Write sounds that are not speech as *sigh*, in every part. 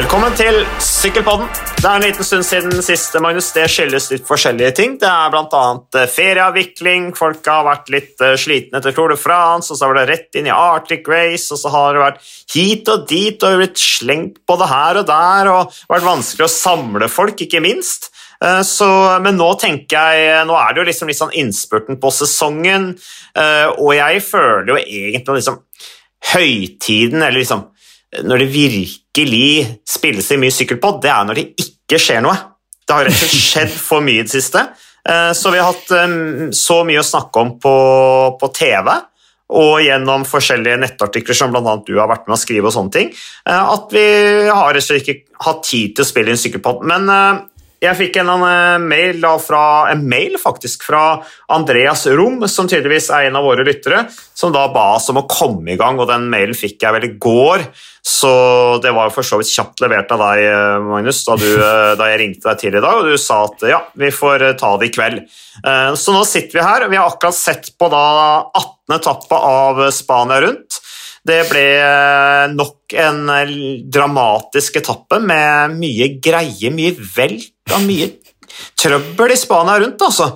Velkommen til Sykkelpodden. Det er en liten stund siden siste, Magnus. Det skyldes litt forskjellige ting. Det er bl.a. ferieavvikling, folk har vært litt eh, slitne etter Tour de France, og så var det rett inn i Arctic Race, og så har det vært hit og dit og blitt slengt både her og der, og vært vanskelig å samle folk, ikke minst. Eh, så, men nå tenker jeg, nå er det jo liksom litt sånn innspurten på sesongen, eh, og jeg føler jo egentlig liksom høytiden, eller liksom når det virkelig spilles i mye sykkelpod, det er når det ikke skjer noe. Det har rett og slett skjedd for mye i det siste. Eh, så vi har hatt eh, så mye å snakke om på, på TV og gjennom forskjellige nettartikler som bl.a. du har vært med å skrive, og sånne ting, eh, at vi har rett og slett ikke hatt tid til å spille inn sykkelpod. Men jeg fikk en, en, mail, fra, en mail faktisk fra Andreas Rom, som tydeligvis er en av våre lyttere, som da ba oss om å komme i gang, og den mailen fikk jeg vel i går. Så det var for så vidt kjapt levert av deg, Magnus, da, du, *laughs* da jeg ringte deg til i dag, og du sa at ja, vi får ta det i kveld. Eh, så nå sitter vi her, vi har akkurat sett på da 18. etappe av Spania rundt. Det ble nok en dramatisk etappe med mye greie, mye velt og mye trøbbel i Spania rundt, altså.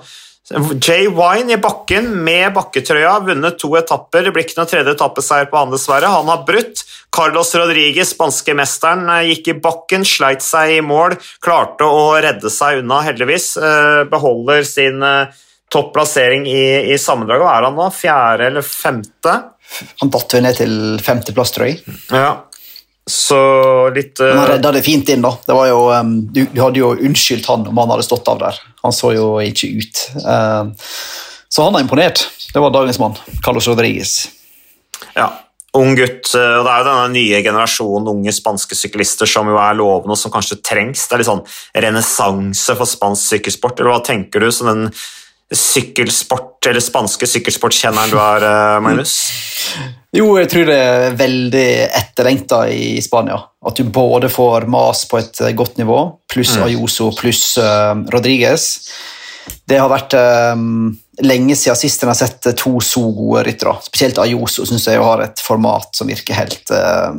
Jay Wine i bakken med bakketrøya, vunnet to etapper. Det blir ikke noen tredje etappeseier på han, dessverre. Han har brutt. Carlos Rodriguez, spanske mesteren, gikk i bakken, sleit seg i mål, klarte å redde seg unna, heldigvis. Beholder sin topplassering i, i sammendraget. Hva er han da? Fjerde eller femte? Han datt jo ned til femteplass, tror jeg. Ja, så litt uh... Men han redda det fint inn, da. Det var jo, um, du, du, hadde jo unnskyldt han om han hadde stått av der. Han så jo ikke ut. Uh, så han er imponert. Det var dagens mann, Carlos Rodriguez. Ja, ung gutt. og Det er jo denne nye generasjonen unge spanske syklister som jo er lovende og som kanskje trengs. Det er litt sånn renessanse for spansk sykkelsport. eller Hva tenker du som den sykkelsport, eller spanske sykkelsportkjenneren du er, Magnus? Jo, jeg tror det er veldig etterlengta i Spania. At du både får Mas på et godt nivå, pluss mm. Ayuso pluss uh, Rodriguez. Det har vært um, lenge siden sist jeg har sett to så gode ryttere. Spesielt Ayuso syns jeg har et format som virker helt uh,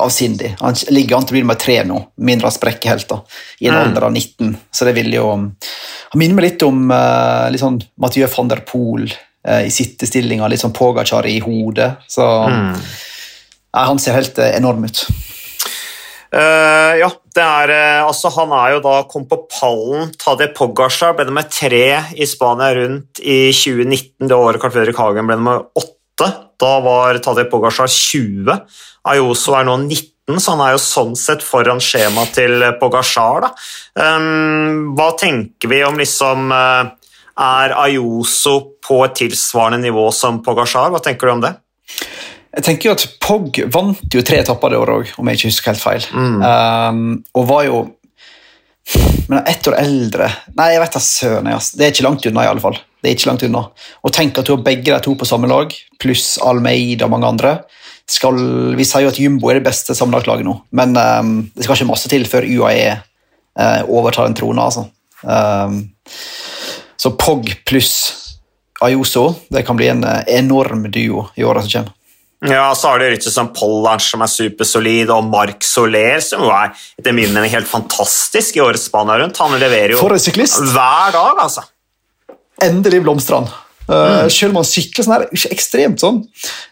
avsindig. Han ligger an til å bli nummer tre nå, mindre av da, i en mm. alder av 19. Så det vil jo Han minner meg litt om uh, litt sånn Mathieu van der Poel uh, i sittestillinga, litt sånn Pogacar i hodet. Så mm. ja, han ser helt enorm ut. Uh, ja, det er altså Han er jo da kom på pallen. Tadej Pogacar ble nummer tre i Spania rundt i 2019. Det året Carl Fredrik Hagen ble nummer åtte. Da var Tadej Pogasjar 20. Ayoso er nå 19, så han er jo sånn sett foran skjemaet til Pogacar. Um, hva tenker vi om liksom uh, Er Ayoso på et tilsvarende nivå som Pogasjar? Hva tenker du om det? Jeg tenker jo at Pog vant jo tre etapper det året òg, om jeg ikke husker helt feil. Mm. Um, og var jo men ett år eldre Nei, jeg vet da søren. Det er ikke langt unna, i alle fall. Det er ikke langt unna. Og tenk at du har begge de to på samme lag, pluss Almeida og mange andre skal, Vi sier jo at Jumbo er det beste sammenlagtlaget nå, men um, det skal ikke masse til før UAE uh, overtar en trone. Altså. Um, så Pog pluss Ayoso det kan bli en uh, enorm duo i åra som kommer. Ja, så har du ryttere som Pollard, som er supersolid, og Mark Soler, som er etter min mening helt fantastisk i årets Spania rundt. Han leverer jo hver dag, altså. Endelig blomstrer han. Uh, selv om han sykler sånn her, ikke ekstremt sånn.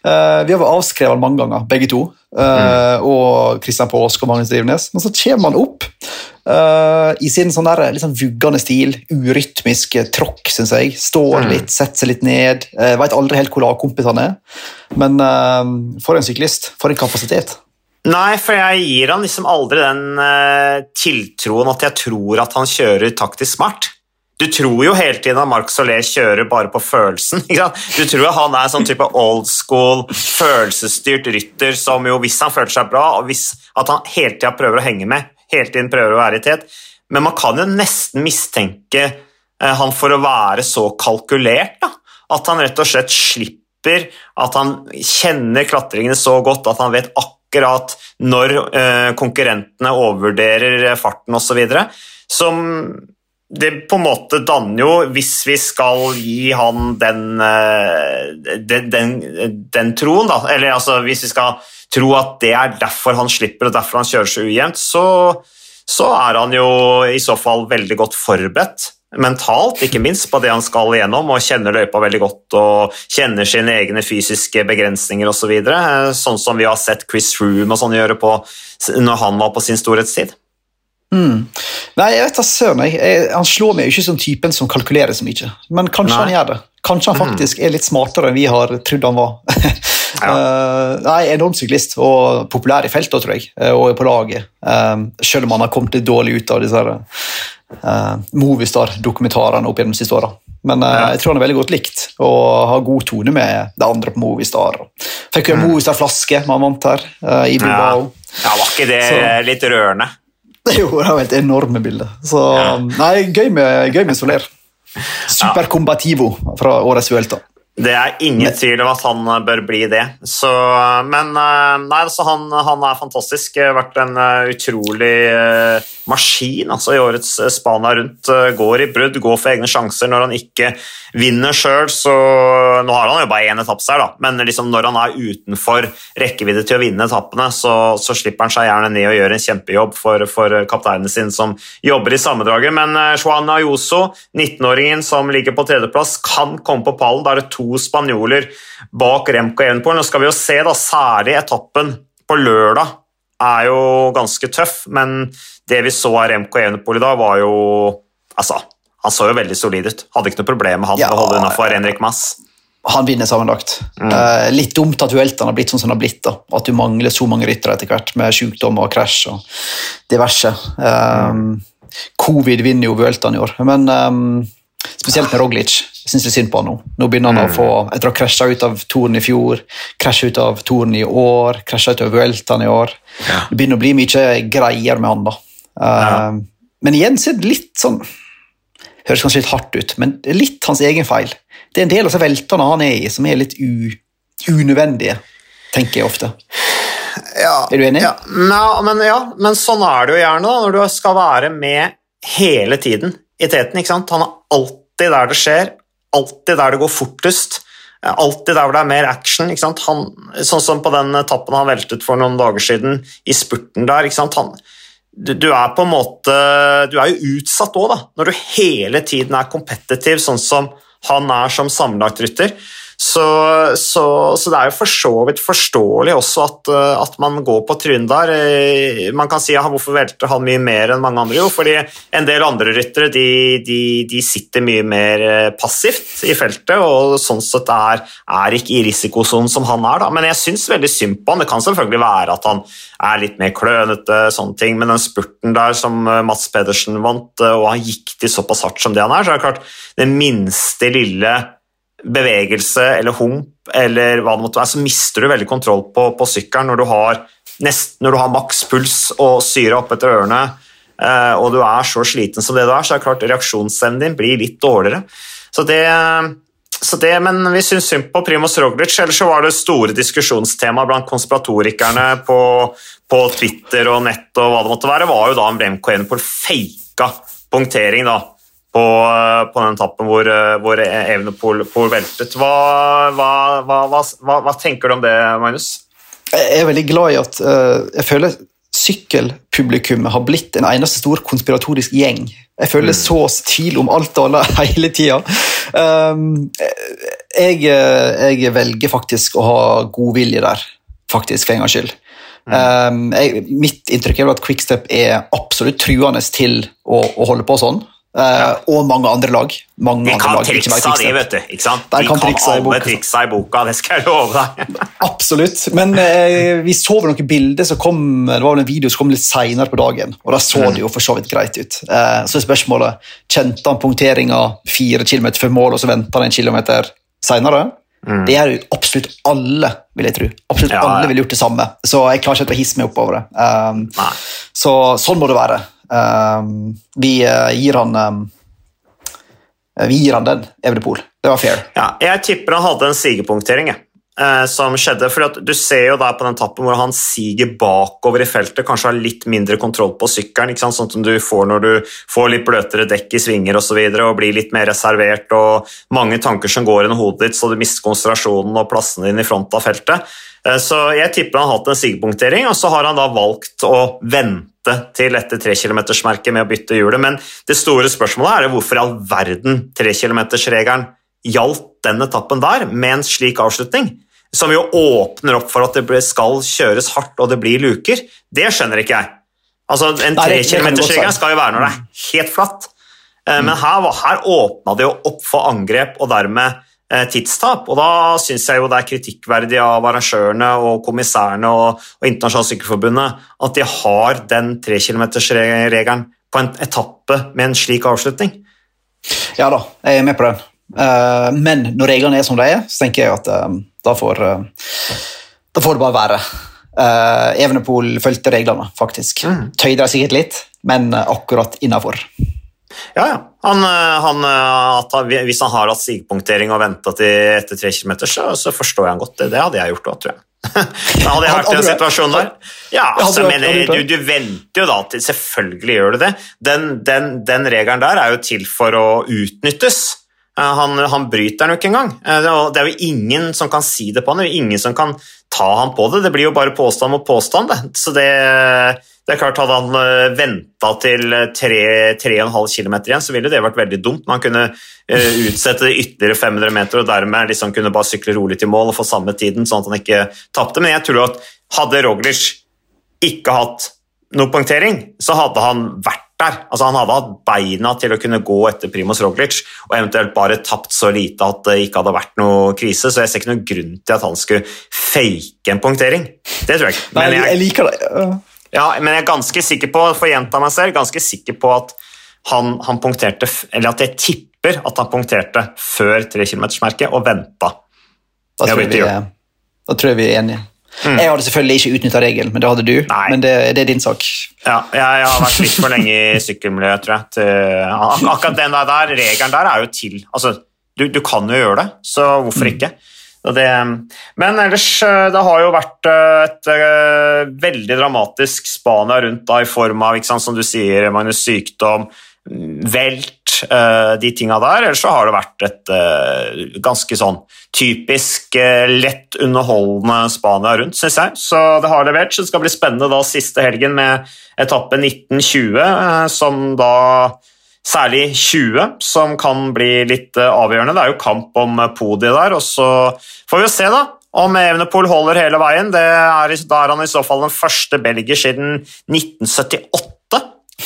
Uh, vi har vært avskrevet han mange ganger, begge to. Uh, mm. Og Kristian Påsk og Magnus Drivnes. Men så kommer han opp i sin sånn der, sånn vuggende stil. Urytmisk tråkk, syns jeg. Står mm. litt, setter seg litt ned. Uh, Veit aldri helt hvor lagkompis han er. Men for en syklist. For en kapasitet. Nei, for jeg gir han liksom aldri den tiltroen at jeg tror at han kjører taktisk smart. Du tror jo hele tiden at Marc Solé kjører bare på følelsen. *laughs* Du tror jo han er sånn type old school, følelsesstyrt rytter som jo, hvis han føler seg bra, og hvis, at han hele tida prøver å henge med, hele tiden prøver å være i tet. Men man kan jo nesten mistenke eh, han for å være så kalkulert. Da. At han rett og slett slipper, at han kjenner klatringene så godt at han vet akkurat når eh, konkurrentene overvurderer farten osv. Som det på en måte danner jo, hvis vi skal gi han den, eh, den, den, den troen, da, eller altså hvis vi skal tro at det er derfor han slipper og derfor han kjører så ujevnt, så, så er han jo i så fall veldig godt forberedt mentalt, ikke minst, på det han skal igjennom, og kjenner løypa veldig godt og kjenner sine egne fysiske begrensninger osv. Så videre, sånn som vi har sett Chris Froome og sånn gjøre på, når han var på sin storhetstid. Mm. Nei, jeg vet da søren. Han slår meg jo ikke som typen som kalkulerer så mye, men kanskje Nei. han gjør det. Kanskje han mm. faktisk mm. er litt smartere enn vi har trodd han var. *laughs* ja. uh, nei, Enorm syklist, og populær i feltet, tror jeg, eh, og på laget. Uh, selv om han har kommet litt dårlig ut av disse uh, Movistar-dokumentarene opp gjennom siste åra. Men uh, jeg tror han er veldig godt likt og har god tone med det andre på Movistar. Fikk jo en mm. Movistar-flaske man vant her uh, i Bilbao. Ja. ja, Var ikke det Så, litt rørende? Jo, det er helt enorme bilder. Så ja. nei, gøy med, gøy med Soler. Supercombativo fra årets Vuelta. Det er ingen tvil om at han bør bli det. Så, men eh, nei, altså han, han, er fantastisk. Vært en eh, utrolig maskin altså, i årets Spania rundt. Går i brudd, går for egne sjanser når han ikke vinner sjøl. Så nå har han jo bare én etappe her, da. men liksom når han er utenfor rekkevidde til å vinne etappene, så, så, slipper han seg gjerne ned og gjør en kjempejobb for, for kapteinen sin som jobber i sammendraget. Men Juan Ayuso, 19-åringen som ligger på tredjeplass, kan komme på pallen. Da er det to spanjoler bak Remco Evenpool. Nå skal vi jo se, da, særlig etappen på lørdag er jo ganske tøff, men det vi så av Remco Evenpool i dag, var jo Altså, han så jo veldig solid ut. Hadde ikke noe problem med han ja, å holde unna for Henrik Mass. Han vinner sammenlagt. Mm. Eh, litt dumt at Vueltaen har blitt sånn som han har blitt. da. At du mangler så mange ryttere etter hvert, med sykdom og krasj og diverse. Um. Covid vinner jo Vueltaen i år, men um, Spesielt med Roglic. Jeg syns synd på han nå. Nå begynner han mm. å få, Etter å ha krasja ut av Toren i fjor, krasja ut av Toren i år, krasja ut av Vueltaen i år. Det begynner å bli mye greier med han, da. Uh. Men igjen så er det litt sånn Høres kanskje litt hardt ut, men det litt hans egen feil. Det er en del av veltene han er i, som er litt u, unødvendige, tenker jeg ofte. Ja, er du enig? Ja. No, men, ja, men sånn er det jo gjerne da, når du skal være med hele tiden i teten. ikke sant? Han er alltid der det skjer, alltid der det går fortest. Alltid der hvor det er mer action. Han, sånn som på den etappen han veltet for noen dager siden, i spurten der. Han, du, du, er på en måte Du er jo utsatt òg, da, når du hele tiden er kompetitiv, sånn som han er som sammenlagtrytter. Så, så, så, det er jo for så vidt forståelig også at, eh, at man går på trynet der. Eh, man kan si ja, hvorfor velter han mye mer enn mange andre? Jo, fordi en del andre ryttere de, de, de sitter mye mer eh, passivt i feltet og sånn sett er, er ikke i risikosonen som han er. Da. Men jeg syns veldig synd på han. Det kan selvfølgelig være at han er litt mer klønete, sånne ting, men den spurten der som Mats Pedersen vant, og han gikk til såpass hardt som det han er, så er det klart det minste lille bevegelse eller hump eller hva det måtte være, så mister du veldig kontroll på, på sykkelen når du har, nest, når du har maks puls og syre opp etter ørene, eh, og du er så sliten som det du er, så er det klart reaksjonsevnen din blir litt dårligere. Så det, så det, men vi syns synd på Primoz Roglic. Ellers så var det store diskusjonstema blant konspiratorikerne på, på, Twitter og nett og hva det måtte være, var jo da om Remco på faka punktering. da på, på den etappen hvor, hvor Evenepool veltet. Hva, hva, hva, hva, tenker du om det, Magnus? Jeg er veldig glad i at uh, jeg føler sykkelpublikummet har blitt en eneste stor konspiratorisk gjeng. Jeg føler mm. så stil om alt og alle *laughs* hele tida. Um, jeg, jeg, velger faktisk å ha god vilje der, faktisk, for en gangs skyld. Um, jeg, mitt inntrykk er at Quickstep er absolutt truende til å, å holde på sånn. Uh, og mange andre lag. Mange de kan triksa, de, vet du. Ikke sant? De, de kan, kan alle triksa i boka, det skal jeg love deg. *laughs* Absolutt. Men uh, vi så vel noen bilder som kom det var vel en video som kom litt senere på dagen. og Da så mm. det jo for så vidt greit ut. Uh, så er spørsmålet kjente han punkteringa fire kilometer før mål, og så venta han en kilometer seinere. Mm. Det gjør jo absolutt alle, vil jeg tro. Absolutt ja, alle ville gjort det samme. Så jeg klarer ikke å hisse meg opp over det. Um, så sånn må det være. Ehm, vi eh, gir han ehm, vi gir han den, Evenepool. Det var fair. Ja, jeg tipper han hadde en sigepunktering. eh, som skjedde. For du ser jo der på den tappen hvor han siger bakover i feltet, kanskje har litt mindre kontroll på sykkelen, sånn som du får når du får litt bløtere dekk i svinger. Og, så videre, og blir litt mer reservert og mange tanker som går i hodet ditt, så du mister konsentrasjonen og plassen din i front av feltet. Eh, så jeg tipper han har hatt en sigepunktering, og så har han da valgt å vente til etter 3-kilometersmerket med å bytte hjulet. Men det store spørsmålet er hvorfor i all verden 3-kilometersregelen gjaldt den etappen der med en slik avslutning som jo åpner opp for at det skal kjøres hardt og det blir luker, det skjønner ikke jeg. Altså, En trekilometersregel skal jo være når det er helt flatt, eh, men her, her åpna det jo opp for angrep og dermed tidstap. og Da syns jeg jo det er kritikkverdig av arrangørene og kommissærene og, og Internasjonalt Sykkelforbundet at de har den trekilometersregelen på en etappe med en slik avslutning. Ja da, jeg er med på den. Eh, men når reglene er som de er, så tenker jeg at da får, eh, da får det bare være. Evenepool fulgte reglene, faktisk. Mm. Tøyde sikkert litt, men akkurat innafor. Ja, ja. Han, han, han, hvis han har hatt sigpunktering og venta til etter tre km, så, så, forstår jeg han godt. Det, det hadde jeg gjort òg, tror jeg. *laughs* da hadde jeg vært i en situasjon der. Ja, altså, men du, du, venter jo da til Selvfølgelig gjør du det. Den, den, den regelen der er jo til for å utnyttes. Eh, han, han, bryter den jo ikke engang. Eh, det er jo ingen som kan si det på han, det er jo ingen som kan ta han på det. Det blir jo bare påstand mot påstand. Det. Så det, det, er klart Hadde han eh, venta til 3,5 km igjen, så ville det vært veldig dumt. Man kunne utsette det ytterligere 500 meter og dermed liksom kunne bare sykle rolig til mål og få samme tiden, sånn at han ikke tapte. Men jeg tror at hadde Roglic ikke hatt noe punktering, så hadde han vært der. Altså, han hadde hatt beina til å kunne gå etter Primoz Roglic og eventuelt bare tapt så lite at det ikke hadde vært noe krise, så jeg ser ikke noen grunn til at han skulle fake en punktering. Det tror jeg ikke. Men jeg, jeg liker det. Ja, men jeg er ganske sikker på for å gjenta meg selv, ganske sikker på at han, han punkterte, eller at jeg tipper at han punkterte før tre kilometersmerket og venta. Da, da tror jeg vi er enige. Mm. Jeg hadde selvfølgelig ikke utnytta regelen, men det hadde du. Nei. Men det, det, er din sak. Ja, jeg, har vært litt for lenge i sykkelmiljøet, tror jeg. Til, ak akkurat den der, regelen der er jo til Altså, du, du kan jo gjøre det, så hvorfor mm. ikke? Det, men ellers, eh, det har jo vært eh, et, eh, veldig dramatisk Spania rundt da, i form av, sant, som du sier, Magnus, sykdom, velt, de tinga der. Ellers så har det vært et ganske sånn typisk eh, lett underholdende Spania rundt, syns jeg. Så det har levert. Så det skal bli spennende da siste helgen med etappe 1920, eh, som da Særlig 20, som kan bli litt eh, avgjørende. Det er jo kamp om podiet der. og Så får vi se da, om Evenepool holder hele veien. Det er, da er han i så fall den første belgier siden 1978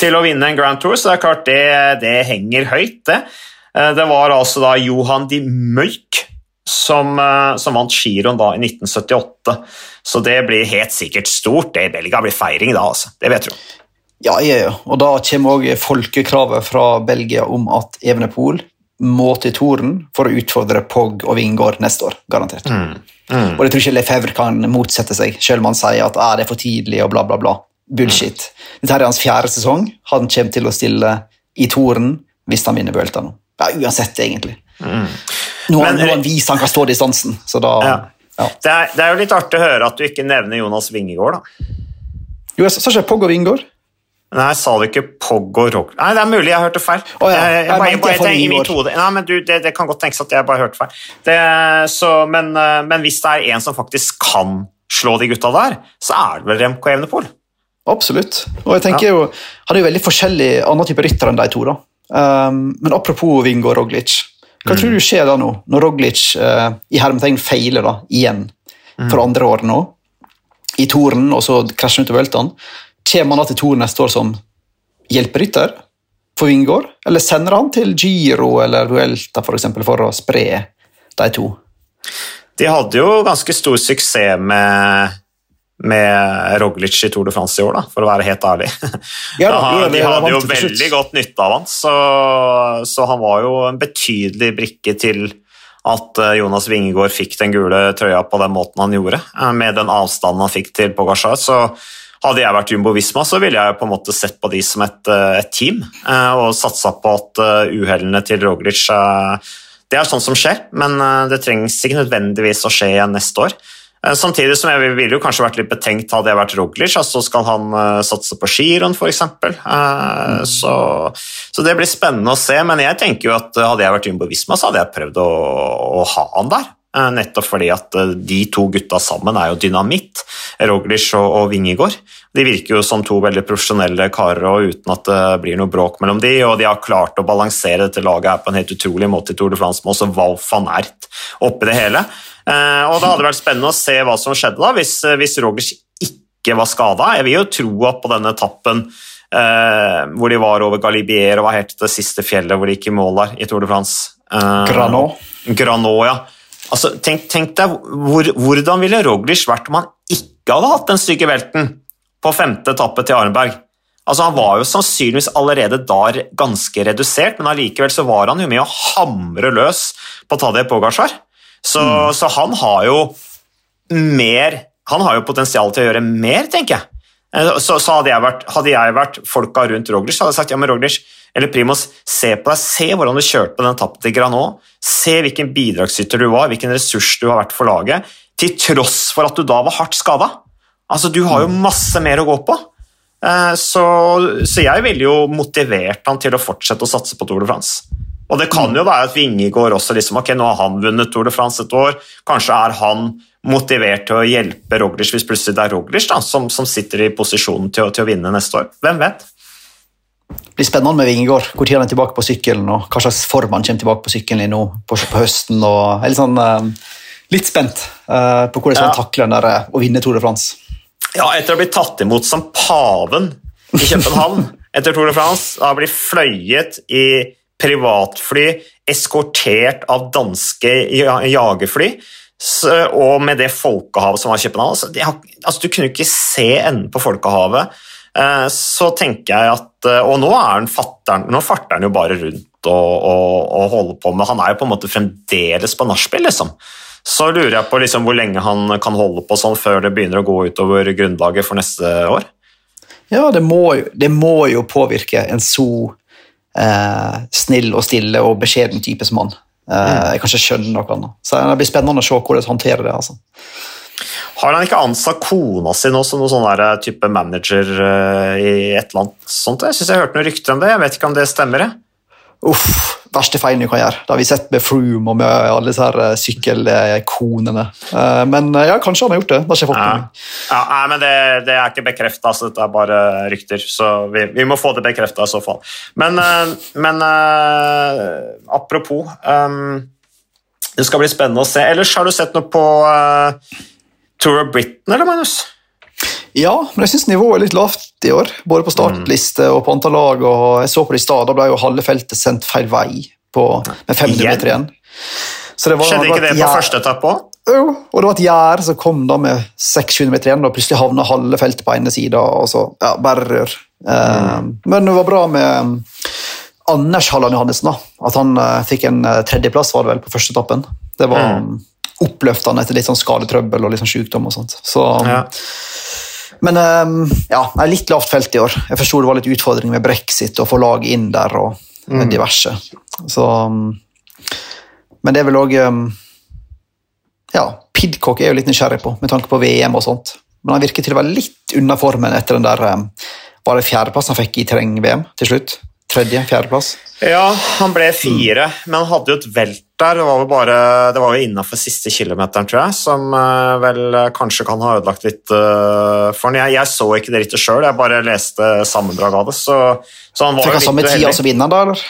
til å vinne en Grand Tour, så det er klart det, det henger høyt, det. Det var altså da Johan de Møyk som, eh, som vant giroen da i 1978. Så det blir helt sikkert stort. Det i Belgia blir feiring da, altså. Det vet du. Ja, ja, ja. Og da kommer òg folkekravet fra Belgia om at Evenepool må til Toren for å utfordre Pogg og Vingård neste år, garantert. Mm. Mm. Og det tror ikke Lefebvre kan motsette seg, selv om han sier at ah, det er for tidlig og bla, bla, bla. Bullshit. Dette er hans fjerde sesong. Han kommer til å stille i Toren hvis han vinner Bølta nå. Ja, uansett, egentlig. Mm. Nå har han vist han kan stå distansen, så da ja. Ja. Det, er, det, er, jo litt artig å høre at du ikke nevner Jonas Vingegård, da. Jo, jeg sa ikke Pogg og Vingegård? Nei, sa du ikke Pogg og Rock... Nei, det er mulig jeg hørte feil. Oh, ja. jeg, jeg, jeg, bare, bare, i mitt hode. Nei, men du, det, det, kan godt tenkes at jeg bare hørte feil. Det, så, men, eh, men, hvis det er en som faktisk kan slå de gutta der, så er det vel Remco Evenepool? Absolutt. Og jeg tenker jo, Han er jo veldig forskjellig annen type rytter enn de to. da. Um, men apropos Vingo og Roglic. Hva mm. tror du skjer da nå, når Roglic uh, i hermetegn feiler da, igjen mm. for andre året nå? I Toren, og så krasjer han ut av Vøltan. Kommer han da til Toren neste år som hjelperytter for Vingård? Eller sender han til Giro eller Vuelta for, eksempel, for å spre de to? De hadde jo ganske stor suksess med med Roglic i Tour de France i år, da, for å være helt ærlig. *laughs* Ja, da, de hadde jo veldig godt nytte av han, så, så, han var jo en betydelig brikke til at eh, Jonas Wingegård fikk den gule trøya på den måten han gjorde, eh, med den avstanden han fikk til Pogasjar. Så hadde jeg vært Jumbo Visma, så ville jeg på en måte sett på de som et, eh, et team og satsa på at uhellene til Roglic det er sånt som skjer, men det trengs ikke nødvendigvis å skje igjen neste år. Eh, samtidig som jeg ville jo kanskje vært litt betenkt hadde jeg vært Roglic, altså skal han uh, satse på skirenn f.eks. Uh, så, så det blir spennende å se, men jeg tenker jo at hadde jeg vært Jumbo Visma, så hadde jeg prøvd å, å ha han der. Nettopp fordi at de to gutta sammen er jo dynamitt, Roglic og, og Vingegård. De virker jo som to veldig profesjonelle karer og uten at det blir noe bråk mellom de, og de har klart å balansere dette laget her på en helt utrolig måte i Tour de France, med også van Ert oppi det hele. Eh, og Det hadde vært spennende å se hva som skjedde da, hvis, eh, hvis Rogers ikke var skada. Jeg vil jo tro at på denne etappen eh, hvor de var over Galibier og var helt til det siste fjellet hvor de gikk i mål der i Tour de France eh, Granot. Granot, ja. Altså, tenk, tenk deg hvor, hvordan ville Roglic vært om han ikke hadde hatt den stygge velten på femte etappe til Arnberg. Altså, han var jo sannsynligvis allerede da ganske redusert, men allikevel så var han jo med å hamre løs på Tadej Pogacar. Så, mm. så, han har jo mer Han har jo potensial til å gjøre mer, tenker jeg. Eh, så, så hadde, jeg vært, hadde, jeg vært, folka rundt Roglic, hadde jeg sagt ja, men Roglic eller Primus, se på deg, se hvordan du kjørte på den etappen til Granot. Se hvilken bidragsyter du var, hvilken ressurs du har vært for laget, til tross for at du da var hardt skada. Altså, du har jo mm. masse mer å gå på. Eh, så, så jeg ville jo motivert han til å fortsette å satse på Tour de France. Og det kan jo være at Vingegård også liksom, ok, nå har han vunnet Tour de France et år. Kanskje er han motivert til å hjelpe Roglic hvis plutselig det er Roglic da, som, som sitter i posisjonen til, til, å vinne neste år. Hvem vet? Det blir spennende med Vingegård. Tid han er tilbake på sykkelen, og hva slags form han kommer tilbake på sykkelen i nå på, på høsten. og er litt, sånn, uh, litt spent uh, på hvordan ja. han takler den der, uh, å vinne Tour de France. Ja, etter å blitt tatt imot som paven i København *laughs* etter Tour de France, har blitt fløyet i privatfly eskortert av danske jagerfly. Og med det folkehavet som var i København altså, altså, Du kunne ikke se enden på folkehavet. Eh, så tenker jeg at eh, Og nå, er fatteren, nå farter han jo bare rundt og, og, og, holder på med Han er jo på en måte fremdeles på nachspiel, liksom. Så lurer jeg på liksom hvor lenge han kan holde på sånn før det begynner å gå utover grunnlaget for neste år. Ja, det må, det må jo påvirke en så eh, snill og stille og beskjeden type som han. Eh, jeg kan ikke skjønne noe annet. Så Det blir spennende å se hvordan han håndterer det. altså. Har han ikke ansatt kona si nå som noen sånn type manager uh, i et eller annet sånt? Jeg synes jeg hørte noen rykter om det. Jeg vet ikke om det stemmer. Jeg. Uff, verste feilen du kan gjøre. Det har vi sett med Froome og med alle disse her eh, sykkelkonene. Eh, men eh, ja, kanskje han har gjort det. det ja. ja, nei, men det, det, er ikke bekrefta, så dette er bare rykter. Så vi, vi må få det bekrefta i så fall. Men, men apropos um, Det skal bli spennende å se. Ellers har du sett noe på uh, Tour of Britain, eller, Magnus? Ja, men jeg syns nivået er litt lavt i år. Både på startliste og på antall lag. og Jeg så på det i stad, da ble jo halve feltet sendt feil vei på, med 500 meter igjen. Var, Skjedde ikke det på gjær, første etappe òg? Jo, og det var et gjerde som kom da med 600 meter igjen. og Plutselig havna halve feltet på ene sida. Ja, bare rør. Mm. Men det var bra med um, Anders Halland Johannessen. da, At han uh, fikk en uh, tredjeplass var det vel på første etappen. Det var mm. oppløftende etter litt sånn skadetrøbbel og litt sånn sykdom. og sånt. Så, ja. Men ehm, ja, litt lavt felt i år. Jeg forsto det var litt utfordring med brexit og få laget inn der og mm. diverse. Så, ehm, men det er vel òg ehm, Ja, Pidcock er jo litt nysgjerrig på, med tanke på VM og sånt. Men han virker til å være litt unna formen etter den der Var det fjerdeplass han fikk i terreng-VM til slutt? Tredje? Fjerdeplass? Ja, han ble fire, mm. men han hadde jo et velt der. Det var, jo bare, det var jo innafor siste kilometeren, tror jeg, som uh, vel uh, kanskje kan ha ødelagt litt uh, for han. Jeg, jeg, så ikke det rittet sjøl, jeg bare leste sammendrag av det. Så, så han var Fikk han samme tid som vinneren, da? eller?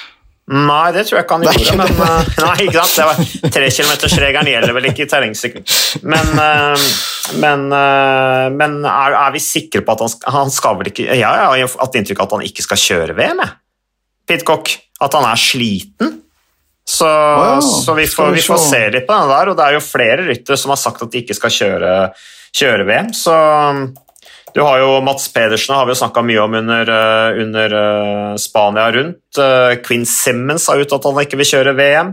Nei, det tror jeg ikke han *laughs* gjorde. Men, nei, ikke sant? Det var Trekilometersregelen gjelder vel ikke i terrengsykling. Men, men, men er, er, vi sikre på at han, han skal vel ikke Jeg har hatt inntrykk av at han ikke skal kjøre VM, jeg. Pitcock. At han er sliten. Så, wow, så vi, får, vi, får, se litt på den der, og det er jo flere ryttere som har sagt at de ikke skal kjøre, kjøre VM. Så du har jo Mats Pedersen har vi jo snakka mye om under, under uh, Spania rundt. Uh, Quinn Simmons har uttalt at han ikke vil kjøre VM.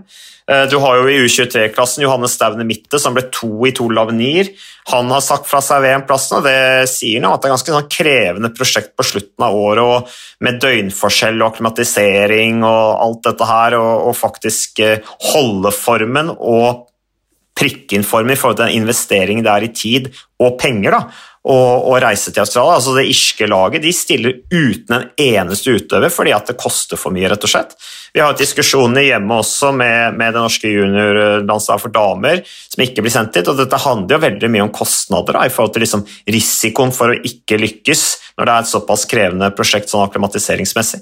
Eh, du har jo i U23-klassen Johannes Staune Mitte, som ble to i to Lavenir. Han har sagt fra seg VM-plassen, og det sier noe at det er ganske sånn krevende prosjekt på slutten av året, og med døgnforskjell og akklimatisering og alt dette her, og, og faktisk eh, holde formen og prikke i forhold til den investeringen det er i tid og penger. da, og, og, reise til Australia. Altså Det irske laget de stiller uten en eneste utøver fordi at det koster for mye. rett og slett. Vi har diskusjoner hjemme også med, med det norske juniorlandslaget for damer som ikke blir sendt dit. og Dette handler jo veldig mye om kostnader da, i forhold til liksom risikoen for å ikke lykkes når det er et såpass krevende prosjekt sånn akklimatiseringsmessig.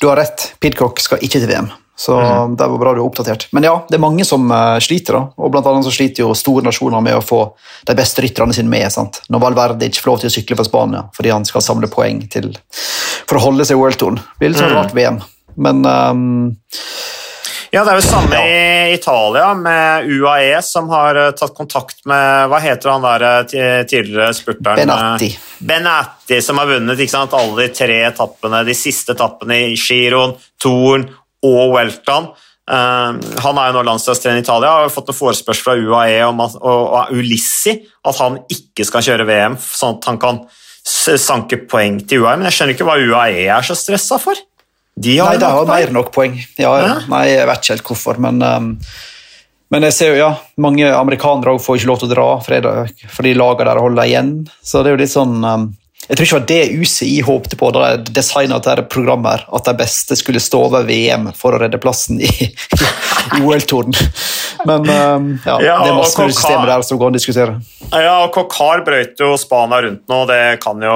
Du har rett, Pidcock skal ikke til VM. Så mm. det var bra du er oppdatert. Men ja, det er mange som uh, sliter. da, og blant annet så sliter jo store nasjoner med å få de beste rytterne sine med. sant? Når Valverde ikke får lov til å sykle for Spania fordi han skal samle poeng til, for å holde seg i worldtouren. Det blir litt sånn mm. rart VM. Men um, ja, Det er jo samme ja. i Italia, med UAE, som har uh, tatt kontakt med Hva heter han der uh, tidligere spurteren? Benatti. Benatti, som har vunnet ikke sant, alle de tre etappene, de siste etappene i Giroen, Toren og Welton. Uh, han er jo nå landslagstrener i Italia og har fått en forespørsel fra UAE om at, og, og Ulissi at han ikke skal kjøre VM, sånn at han kan sanke poeng til UAE. Men jeg skjønner ikke hva UAE er så stressa for. De har nei, de har mer enn nok poeng. Ja, ja. Nei, Jeg vet ikke helt hvorfor, men, um, men jeg ser jo, ja, mange amerikanere får ikke lov til å dra fordi, fordi lagene der holder igjen. Så det er jo litt sånn um, jeg tror ikke det var det UCI håpte på da de designa dette programmet, at de beste skulle stå over VM for å redde plassen i, *laughs* i OL-touren. Men um, ja, ja, det er masse med systemer der som går an å diskutere. Ja, og Kokar brøyt jo Spania rundt nå, det kan jo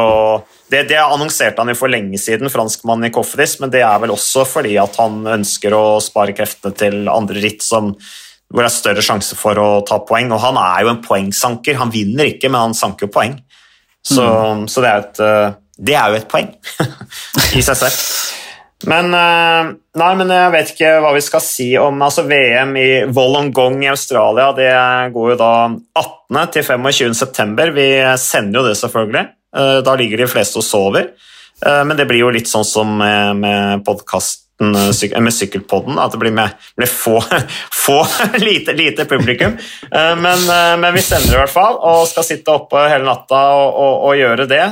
det, det annonserte han jo for lenge siden, franskmannen i Kofferis, men det er vel også fordi at han ønsker å spare kreftene til andre ritt som hvor det er større sjanse for å ta poeng. Og han er jo en poengsanker. Han vinner ikke, men han sanker jo poeng. Så, mm. så det, er et, eh, det, er jo et poeng *laughs* i seg selv. Men, eh, nei, men jeg vet ikke hva vi skal si om altså VM i Wollongong i Australia. Det går jo da 18. til 25. september. Vi sender jo det, selvfølgelig. Eh, da ligger de fleste og sover. Men det blir jo litt sånn som med, podkast med sykkelpodden, at det blir, med, blir få, *laughs* få lite, lite, publikum. Eh, men, eh, men, vi sender i hvert fall, og skal sitte oppe hele natta og, og, og gjøre det.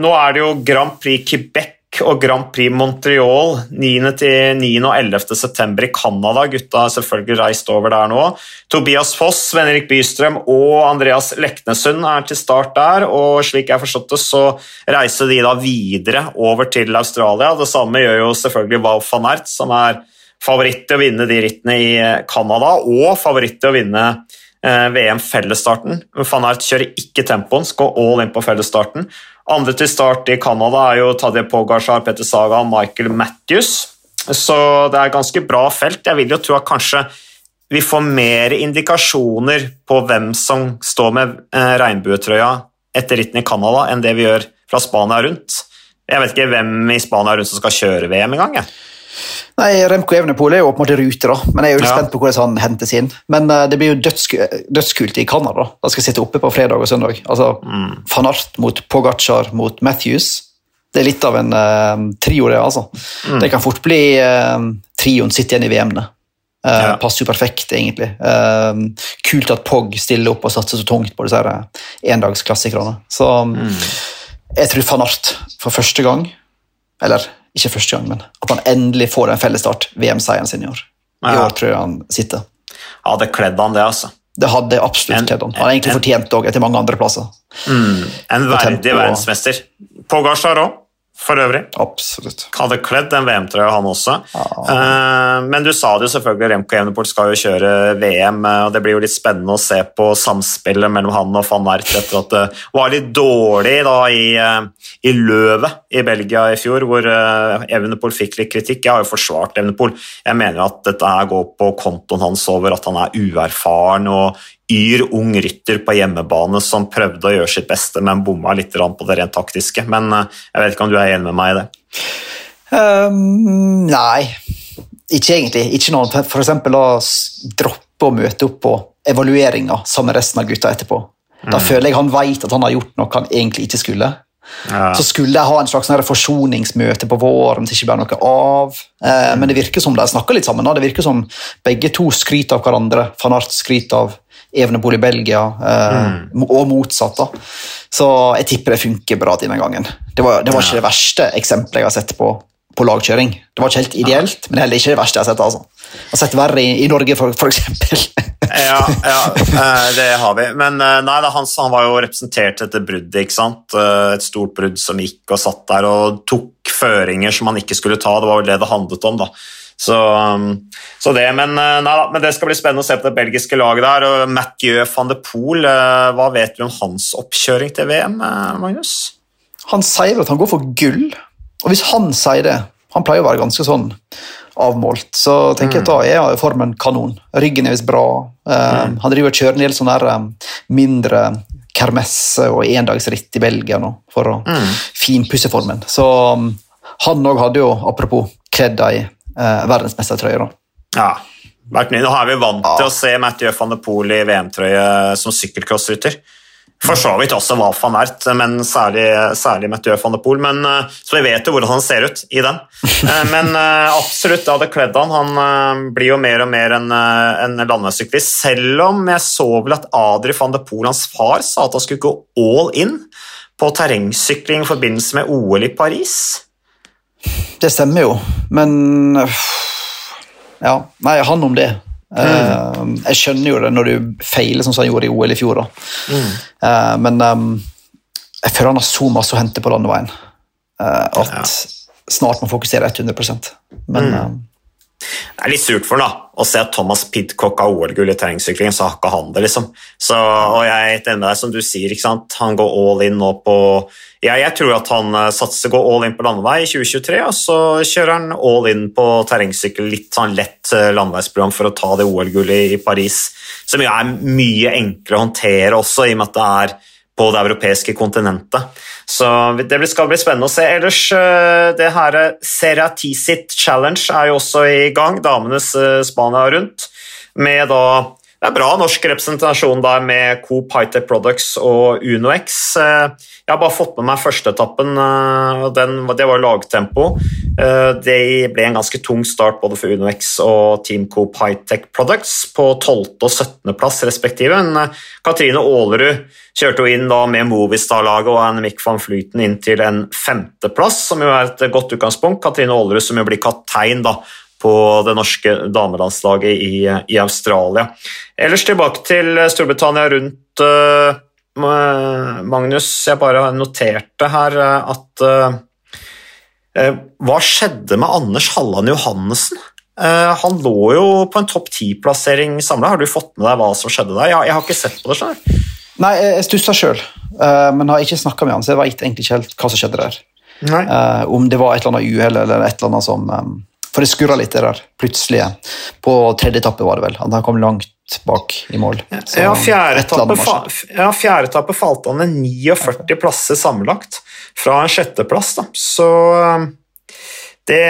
Nå er det jo Grand Prix Quebec og Grand Prix Montreal 9. til 9. og 11. september i Canada. Gutta har selvfølgelig reist over der nå. Tobias Foss, Sven-Erik Bystrøm og Andreas Leknesund er til start der. og Slik jeg forstått det, så reiser de da videre over til Australia. Det samme gjør jo selvfølgelig Wow van Ert, som er favoritt til å vinne de rittene i Canada, og favoritt til å vinne eh, VM-fellesstarten. Van Ert kjører ikke tempoen, skal all in på fellesstarten. Andre til start i Canada er jo Tadje Pogacar, Petter Saga og Michael Matthews. Så det er ganske bra felt. Jeg vil jo tro at kanskje vi får mer indikasjoner på hvem som står med eh, regnbuetrøya etter ritten i Canada, enn det vi gjør fra Spania rundt. Jeg vet ikke hvem i Spania rundt som skal kjøre VM engang. Nei, Remco Evenepool er jo på en måte rute, da, men jeg er jo ja. spent på hvordan han hentes inn. Men uh, det blir jo dødsku dødskult i Canada. Da skal jeg sitte oppe på fredag og søndag. Altså, mm. Van Art mot Pogacar mot Matthews. Det er litt av en uh, trio, det. altså. Mm. Det kan fort bli uh, trioen sitt igjen i VM-ene. Uh, ja. Passer jo perfekt, egentlig. Uh, kult at Pog stiller opp og satser så tungt på disse endagsklassikerne. Så mm. jeg tror van Art for første gang, eller ikke første gang, men at han endelig får en fellesstart, VM-seieren sin i år. I år tror jeg han sitter. Ja, det kledde han, det, altså. Det hadde absolutt kledd han. Han har egentlig en, fortjent det etter mange andre plasser. Mm, en verdig verdensmester. Pogacar òg for øvrig. Absolutt. Hadde kledd den VM-trøya, han også. Ah. Men du sa det jo selvfølgelig, Remco Evenepool skal jo kjøre VM, uh, og det blir jo litt spennende å se på samspillet mellom han og van Ert etter at det var litt dårlig da i, uh, i løvet i Belgia i fjor, hvor Evenepool fikk litt kritikk. Jeg har jo forsvart Evenepool. Jeg mener at dette her går på kontoen hans over at han er uerfaren og yr, ung rytter på hjemmebane som prøvde å gjøre sitt beste, men bomma litt på det rent taktiske. Men eh, jeg vet ikke om du er enig med meg i det? Um, nei, ikke egentlig. Ikke noe f.eks. å droppe å møte opp på evalueringa sammen med resten av gutta etterpå. Da mm. føler jeg han vet at han har gjort noe han egentlig ikke skulle. Ja. Så skulle de ha en slags forsoningsmøte på våren til det ikke ble noe av. Eh, men det virker som de snakker litt sammen. Det virker som begge to skryter av hverandre. Van Art skryter av Evenepool i Belgia, eh, mm. og motsatt. da. Så jeg tipper det funker bra denne gangen. Det var, det var ikke det verste eksempelet jeg har sett på, på lagkjøring. Det var ikke helt ideelt, men heller ikke det verste jeg har sett. altså. Jeg har sett verre i, i Norge, for, for eksempel. *laughs* ja, ja, *laughs* eh, det har vi. Men eh, nei, han, han, var jo representert etter bruddet. ikke sant? Et stort brudd som gikk og satt der og tok føringer som han ikke skulle ta. Det var vel det det handlet om. da. Så, um, så det, men, nei, men, det skal bli spennende å se på det belgiske laget der. og Mathieu van de Poel, hva vet du om hans oppkjøring til VM, Magnus? Han sier at han går for gull, og hvis han sier det Han pleier å være ganske sånn avmålt. Så tenker jeg at da er formen kanon. Ryggen er visst bra. Mm. han driver og kjører en del sånne der, mindre kermesse og endagsritt i Belgia nå for å mm. finpusse formen. Så um, han òg hadde jo, apropos, kledd ei uh, verdensmestertrøye. da. Ja, Nå er vi vant ja. til å se Mathieu van de Poel i VM-trøye som sykkelcrossrytter. For så vidt også hva van Ert, men særlig, særlig Mathieu van de Poel. Men, eh, så vi vet jo hvordan han ser ut i den. *laughs* Eh, men eh, absolutt, det hadde kledd han. Han blir jo mer og mer en, en landeveissyklist. Selv om jeg så vel at Adri van de Poel, hans far, sa at han skulle gå all in på terrengsykling i forbindelse med OL i Paris. Det stemmer jo, men Ja, nei, han om det. Mm. jeg skjønner jo det når du feiler som han gjorde i OL i fjor. Mm. Uh, men um, jeg føler han har så masse å hente på landeveien uh, at snart må fokusere 100% Men mm. Det er litt surt for ham å se at Thomas Pidcock har OL-gull i terrengsykling, så har ikke han det, liksom. Så, og jeg er enig med deg, som du sier, ikke sant? han går all in nå på ja, Jeg tror at han eh, satser går all in på landevei i 2023, og så kjører han all in på terrengsykkel, litt sånn lett eh, landeveisprogram for å ta det OL-gullet i Paris, som jo er mye enklere å håndtere også, i og med at det er på det europeiske kontinentet. Så det skal bli spennende å se. Ellers, eh, det her Seratisit Challenge er jo også i gang, damenes eh, Spania rundt, med da det er bra norsk representasjon der med Coop Hightech Products og UnoX. Eh, jeg har bare fått med meg førsteetappen, det var lagtempo. Det ble en ganske tung start både for UnoX og Team Coop Hightech Products på 12. og 17. plass respektive. Katrine Aalerud Kjørte jo inn da med Movistar-laget og Mick van Flyten inn til en femteplass, som jo er et godt utgangspunkt. Katrine Aalerud som jo blir kaptein da, på det norske damelandslaget i, i, Australia. Ellers tilbake til Storbritannia rundt uh, Magnus. Jeg bare noterte her uh, at uh, Hva skjedde med Anders Halland Johannessen? han lå jo på en topp ti-plassering samla. Har du fått med deg hva som skjedde der? Jeg, jeg har ikke sett på det. Skjønner. Nei, jeg stussa sjøl, uh, men har ikke snakka med han, så jeg vet egentlig ikke helt hva som skjedde der. Uh, om det var et eller annet uhell eller et eller annet som For det skurra litt det der plutselig. På tredje etappe var det vel. Han kom langt bak i mål. Så, ja, fjerde etappe, ja, fjerde etappe falt han ned 49 plasser sammenlagt fra en sjetteplass. Da. Så um, det,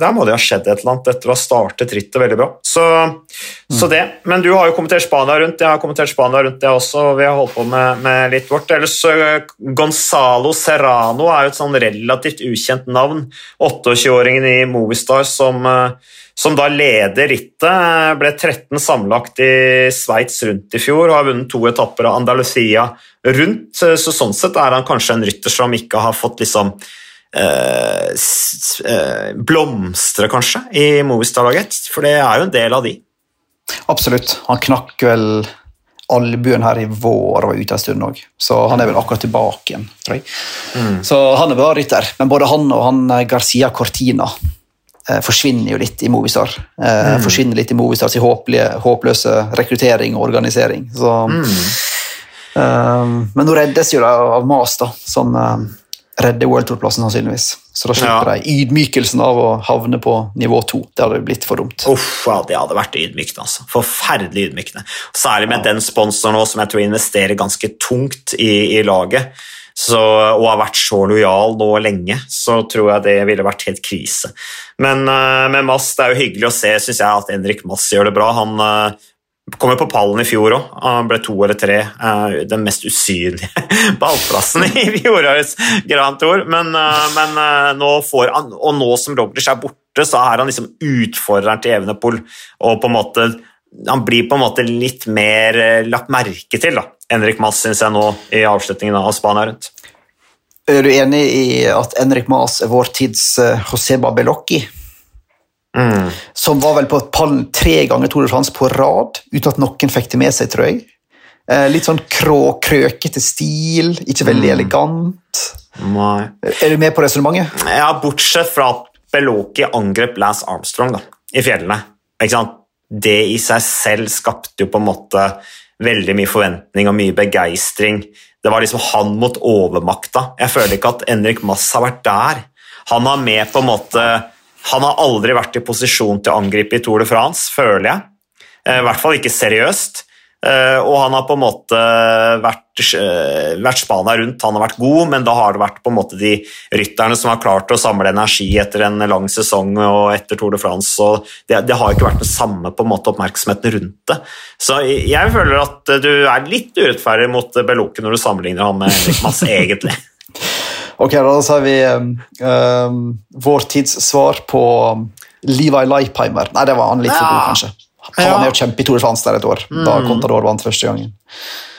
der må det ha skjedd et eller annet etter å ha startet rittet veldig bra. Så, mm. så, det. Men du har jo kommentert Spania rundt, jeg har kommentert Spania rundt det også. og Vi har holdt på med, med litt vårt. Ellers Gonzalo Serrano er jo et sånn relativt ukjent navn. 28-åringen i Movistar som, som da leder rittet. Ble 13 sammenlagt i Sveits rundt i fjor og har vunnet to etapper av Andalusia rundt. Så sånn sett er han kanskje en rytter som ikke har fått liksom Eh, eh, blomstre, kanskje, i Movistar-laget. For det er jo en del av de. Absolutt. Han knakk vel albuen her i vår og var ute en stund òg, så han er vel akkurat tilbake igjen. tror jeg. Mm. Så han er bra rytter, men både han og han eh, Garcia Cortina eh, forsvinner jo litt i Movistar. Eh, mm. Forsvinner litt i Movistars håpløse rekruttering og organisering. Så, mm. eh, men nå reddes jo det av Mas, da, som redde World Tour-plassen, sannsynligvis. Så da slipper ja. de ydmykelsen av å havne på nivå to. Det hadde blitt for dumt. Uff, ja, Det hadde vært ydmykende. altså. Forferdelig ydmykende. Særlig med ja. den sponsoren som jeg tror investerer ganske tungt i, i laget. Så, og har vært så lojal nå lenge, så tror jeg det ville vært helt krise. Men uh, med Mass, det er jo hyggelig å se synes jeg, at Henrik Mass gjør det bra. Han uh, Kom jo på pallen i fjor òg. Ble to eller tre. eh, Den mest usynlige *laughs* ballplassen i fjorårets Grand Tour. Men, eh, men eh, nå får han, og nå som Roglic er borte, så er han liksom utfordreren til Evenepool. Og på en måte, han blir på en måte litt mer lagt merke til, da. Henrik Mass, syns jeg nå, i avslutningen av Spania rundt. Er du enig i at Enrik Maas er vår tids José Joseba Bellocchi? Mm. Som var vel på pall tre ganger Tour de France på rad, uten at noen fikk det med seg, tror jeg. Eh, litt sånn krå, krøkete stil, ikke veldig elegant. Nei. Er du med på resonnementet? Ja, bortsett fra at Beloki angrep Lance Armstrong da, i fjellene. Det i seg selv skapte jo på en måte veldig mye forventning og mye begeistring. Det var liksom han mot overmakta. Jeg føler ikke at Henrik Mass har vært der. Han har med på en måte Han har aldri vært i posisjon til å angripe i Tour de France, føler jeg. Eh, I hvert fall ikke seriøst. Eh, Og han har på en måte vært, eh, vært spana rundt, han har vært god, men da har det vært på en måte de rytterne som har klart å samle energi etter en lang sesong og etter Tour de France. og Det, det har ikke vært den samme på en måte oppmerksomheten rundt det. Så jeg føler at du er litt urettferdig mot Beloke når du sammenligner han med Henrik Mass, *laughs* egentlig. Ok, da sier vi um, vår tids svar på um, Levi Leipheimer. Nei, det var han litt for god, kanskje. Han Ja. var med å kjempe i Tour de France der et år, da Contador vant første gangen.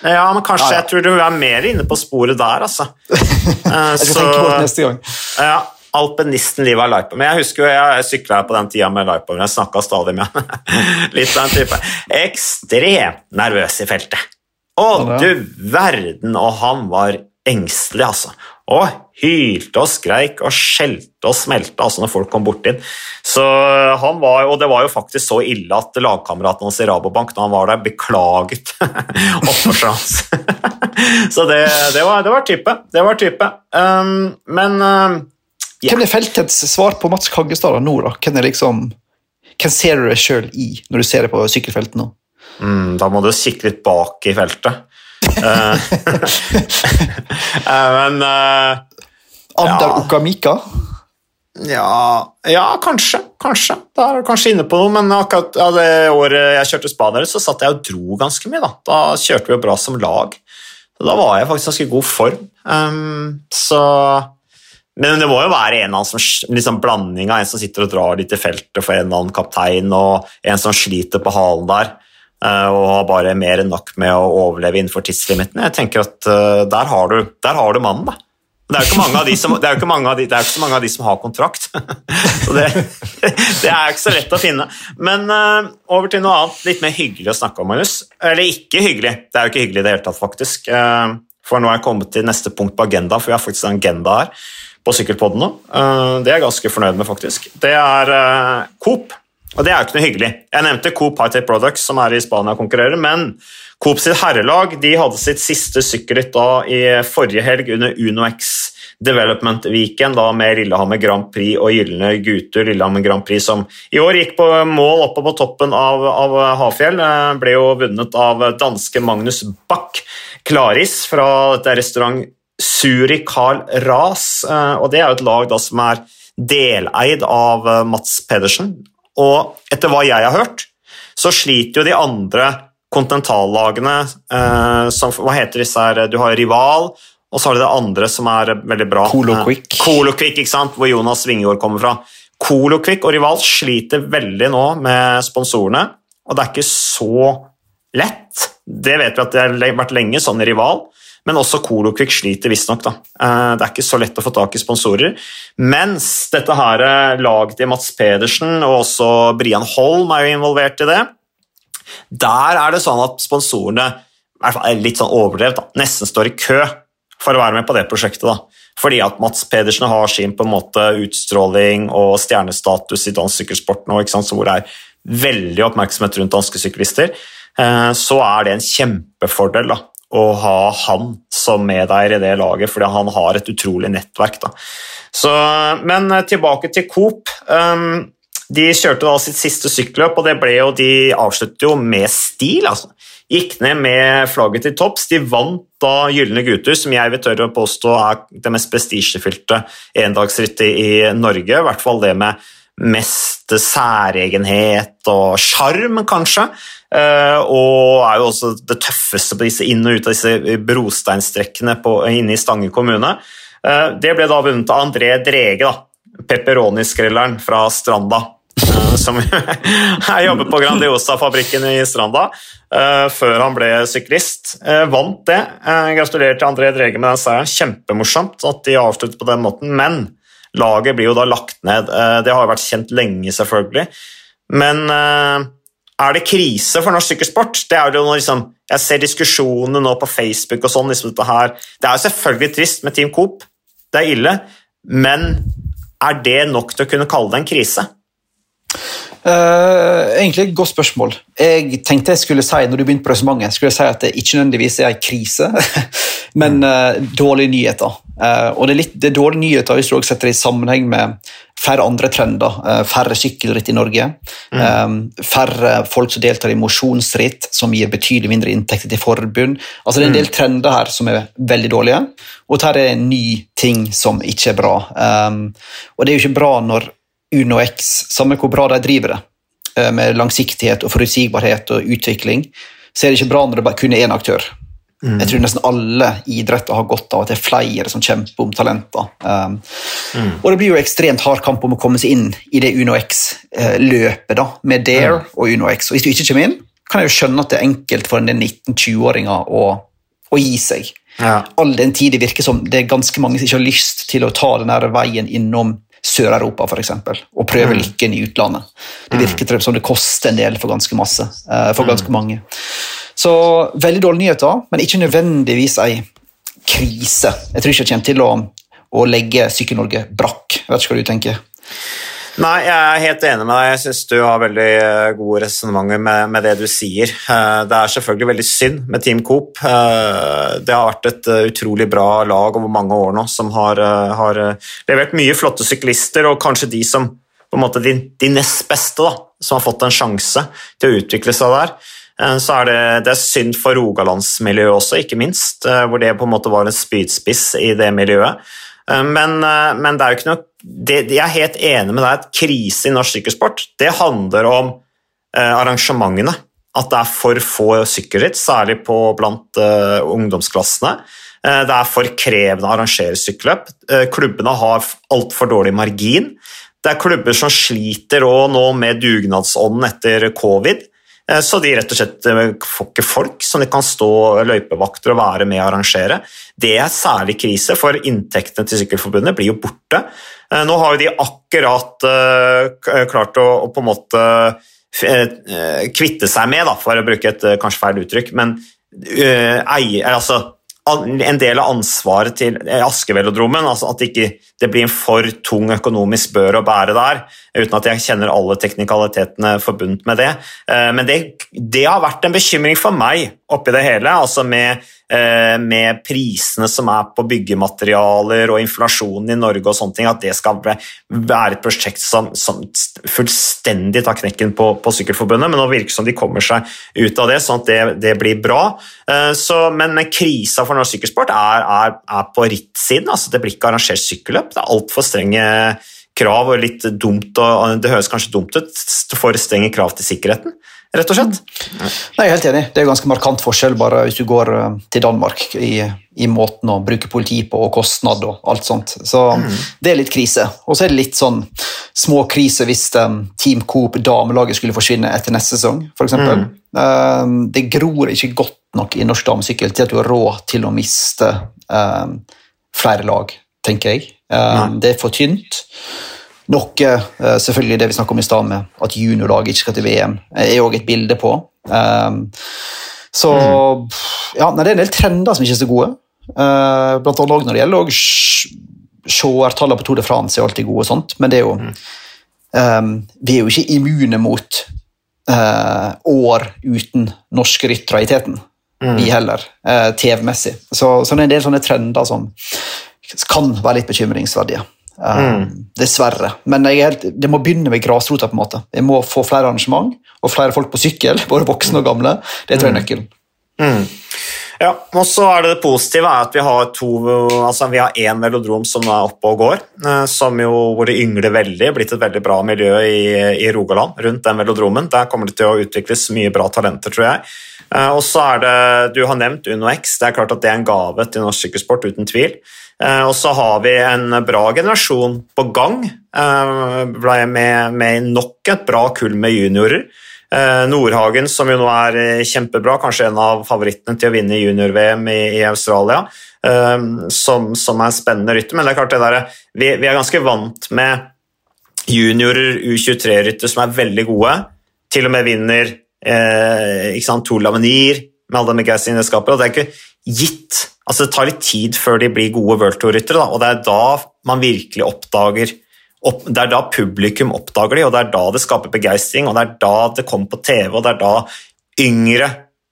Ja, men kanskje Ja, ja. jeg tror du er mer inne på sporet der, altså. Eh, *laughs* Jeg skal så- tenke på det neste gang. Ja, alpinisten Liva Leipa. Men jeg husker jo, jeg sykla på den tida med Leipa, men jeg snakka stadig med han. *laughs* Litt av en type. Ekstremt nervøs i feltet. Å, du verden, og han var engstelig, altså. Og hylte og skreik og skjelte og smelte altså når folk kom bort inn. Så han var, og det var jo faktisk så ille at lagkameraten hans i Rabobank når han var der, beklaget *laughs* oppførselen hans. *laughs* så det, det, var, det var type. Det var type. Um, men um, Ja. Hvem er feltets svar på Mats Kaggestad nå? da? Hvem, liksom, hvem ser du deg sjøl i når du ser det på sykkelfeltet nå? Mm, da må du kikke litt bak i feltet. Eh, *laughs* eh, men eh, Ander Ja. Okamika? ja, ja, kanskje. Kanskje. Da er du kanskje inne på noe, men akkurat ja, det året jeg kjørte Spania, så satt jeg og dro ganske mye. Da Da kjørte vi jo bra som lag. Så da var jeg faktisk i ganske god form. Um, så Men det må jo være en eller annen som, liksom blanding av en som sitter og drar litt i feltet for en eller annen kaptein, og en som sliter på halen der. Eh, Og har bare mer enn nok med å overleve innenfor tidslimiten. Jeg tenker at eh, der har du, der har du mannen, da. Det er jo ikke, som, ikke, så mange av de som har kontrakt. *laughs* Så det, *laughs* det er ikke så lett å finne. Men eh, over til noe annet, litt mer hyggelig å snakke om, Magnus. Eller ikke hyggelig. Det er jo ikke hyggelig i det hele tatt, faktisk. For nå er jeg kommet til neste punkt på agenda, for vi har faktisk en agenda her på Sykkelpodden nå. Det er jeg ganske fornøyd med, faktisk. Det er Coop. Og det er jo ikke noe hyggelig. Jeg nevnte Coop High-Tech Products, som er i Spania og konkurrerer, men Coop sitt herrelag de hadde sitt siste sykkelritt i forrige helg under UnoX Development Weekend da med Lillehammer Grand Prix og Gylne gutter. Lillehammer Grand Prix som i år gikk på mål oppe på toppen av, av Hafjell. eh, Ble jo vunnet av danske Magnus Bach Klaris fra dette restaurant Suri Carl Ras. eh, Og det er jo et lag da som er deleid av eh, Mats Pedersen. Og etter hva jeg har hørt, så sliter jo de andre kontinentallagene eh, som, Hva heter disse her? Du har Rival, og så har du det andre som er veldig bra. Colo Eh, Quick. Colo Quick, ikke sant? hvor Jonas Vingejord kommer fra. Colo Quick og Rival sliter veldig nå med sponsorene, og det er ikke så lett. Det vet vi at det har vært lenge sånn i Rival, men også Coloquick sliter visstnok. Eh, Det er ikke så lett å få tak i sponsorer. Mens dette her eh, laget til Mats Pedersen og også Brian Holm er jo involvert i det. Der er det sånn at sponsorene i er litt sånn overdrevet, nesten står i kø for å være med på det prosjektet. da. Fordi at Mats Pedersen har sin på en måte utstråling og stjernestatus i dansk sykkelsport nå, hvor det er veldig oppmerksomhet rundt danske syklister, eh, så er det en kjempefordel da, å ha han som medeier i det laget, fordi han har et utrolig nettverk. Så, men eh, tilbake til Coop. Um, de kjørte da sitt siste sykkelløp, og det ble jo, de avsluttet jo med stil. altså. Gikk ned med flagget til topps. De vant da Gylne gutter, som jeg vil tørre å påstå er det mest prestisjefylte endagsrittet i Norge. I hvert fall det med, mest særegenhet og sjarm, kanskje. Uh, og er jo også det tøffeste på disse inn og ut av disse brosteinstrekkene på, inne i Stange kommune. Uh, det ble da vunnet av André Drege, pepperoni-skrelleren fra Stranda. Som *laughs* jobber på Grandiosa-fabrikken i Stranda, før han ble syklist. vant det. gratulerer til André Drege med den seieren. Kjempemorsomt at de avsluttet på den måten, men laget blir jo da lagt ned. det har jo vært kjent lenge, selvfølgelig. Men er det krise for norsk sykkelsport? Det er jo noe, liksom, jeg ser diskusjonene nå på Facebook og sånn. Liksom, det er jo selvfølgelig trist med Team Coop, det er ille, men er det nok til å kunne kalle det en krise? Uh, egentlig et godt spørsmål. Jeg tenkte jeg skulle si når du begynte på resonnementet, skulle jeg si at det ikke nødvendigvis er en krise, *laughs* men uh, dårlige nyheter. Uh, og det er, litt, det er dårlige nyheter hvis du også setter det i sammenheng med færre andre trender. færre sykkelritt i Norge. Mm. færre folk som deltar i mosjonsritt, som gir betydelig mindre inntekter til forbund. Altså Det er en del mm. trender her som er veldig dårlige, og dette er en ny ting som ikke er bra. Um, og det er jo ikke bra når Uno X, samme hvor bra de driver det, eh, med langsiktighet og forutsigbarhet og utvikling, så er det ikke bra når det bare kun er én aktør. Mm. Jeg tror nesten alle idretter har godt av at det er flere som kjemper om talenter. Um, mm. Og det blir jo ekstremt hard kamp om å komme seg inn i det Uno X-løpet da, med Dare mm. og UnoX. Og hvis du ikke kommer inn, kan jeg jo skjønne at det er enkelt for en del 19-20-åringer å, å, gi seg. Ja. All den tid det virker som det er ganske mange som ikke har lyst til å ta den veien innom Sør-Europa f.eks. og prøve mm. lykken i utlandet. Det mm. virker som det koster en del for ganske masse, eh, for ganske mm. mange. Så veldig dårlige nyheter, men ikke nødvendigvis ei krise. Jeg tror ikke det kommer til å, å legge Sykkel-Norge brakk. Jeg vet ikke hva du tenker? Nei, jeg er helt enig med deg. Jeg syns du har veldig eh, gode resonnementer med, med, det du sier. Eh, det er selvfølgelig veldig synd med Team Coop. Eh, det har vært et utrolig bra lag over mange år nå som har, har levert mye flotte syklister, og kanskje de som på en måte de, de nest beste da, som har fått en sjanse til å utvikle seg der. Så er det, det er synd for rogalandsmiljøet også, ikke minst, hvor det på en måte var en spydspiss i det miljøet. Men, men det er jo ikke noe det, Jeg er helt enig med deg at krise i norsk sykkelsport det handler om eh, arrangementene. At det er for få sykkelritt, særlig på blant uh, ungdomsklassene. Uh, det er for krevende å arrangere sykkelløp. Uh, klubbene har altfor dårlig margin. Det er klubber som sliter nå med dugnadsånden etter covid. Så de rett og slett får ikke folk som de kan stå løypevakter og være med og arrangere. Det er særlig krise, for inntektene til Sykkelforbundet blir jo borte. Eh, nå har jo de akkurat klart å, på en måte kvitte seg med, for å bruke et kanskje feil uttrykk, men eier, altså en del av ansvaret til Askevelodromen. Altså at det ikke det blir en for tung økonomisk bør å bære der, uten at jeg kjenner alle teknikalitetene forbundet med det. Eh, men det, det har vært en bekymring for meg oppi det hele, altså med Eh, med prisene som er på byggematerialer og inflasjonen i Norge og sånne ting, at det skal være et prosjekt som, som fullstendig tar knekken på, på, Sykkelforbundet. Men nå virker det som de kommer seg ut av det, sånn at det, det blir bra. Eh, så, men, men, krisa for norsk sykkelsport er, er, er på rittsiden. Altså, det blir ikke arrangert sykkelløp. Det er altfor strenge krav og litt dumt, og det høres kanskje dumt ut, for strenge krav til sikkerheten rett og slett. Nei, jeg er helt enig. Det er ganske markant forskjell bare hvis du går eh, til Danmark i, i måten å bruke politi på og kostnad og alt sånt. Så mm. det er litt krise. Og så er det litt sånn små krise hvis um, Team Coop damelaget skulle forsvinne etter neste sesong, f.eks. Mm. Um, det gror ikke godt nok i norsk damesykkel til at du har råd til å miste um, flere lag, tenker jeg. Um, det er for tynt. Noe eh, selvfølgelig det vi snakket om i stad, med at juniorlaget ikke skal til VM, er òg et bilde på. Um, så mm. ja, nei, Det er en del trender som ikke er så gode. Uh, blant annet når det gjelder seertallene på Tour de France er alltid gode, og sånt, men det er jo um, vi er jo ikke immune mot år uten norske ryttere i teten, mm. vi heller, TV-messig. Så, så, det er en del sånne trender som kan være litt bekymringsverdige. Mm. Dessverre. Men helt, det må begynne med grasrota. på en måte. Jeg må få flere arrangement og flere folk på sykkel, *laughs* både voksne og gamle. Det tror jeg er mm. nøkkelen. Mm. Ja, og så er det det positive er at vi har to, altså vi har én velodrom som er oppe og går, eh, som jo, hvor det yngler veldig, blitt et veldig bra miljø i, i Rogaland rundt den velodromen. Der kommer det til å utvikles mye bra talenter, tror jeg. Eh, og så er det, Du har nevnt UnoX. Det er klart at det er en gave til norsk sykkelsport, uten tvil. Eh, og så har vi en bra generasjon på gang, med, med nok et bra kull med juniorer. Eh, Nordhagen, som jo nå er eh, kjempebra, kanskje en av favorittene til å vinne junior-VM i, i, Australia, eh, som, som, er en spennende rytter. Men det er klart det der, vi, vi er ganske vant med juniorer, U23-rytter, som er veldig gode. Til og med vinner eh, ikke sant, Tour Lavenir med alle Megasin-skapet. og Det er ikke gitt. Altså, det tar litt tid før de blir gode World Tour-ryttere, og det er da man virkelig oppdager opp, det er da publikum oppdager de, og det er da det skaper begeistring, og det er da det kommer på TV, og det er da yngre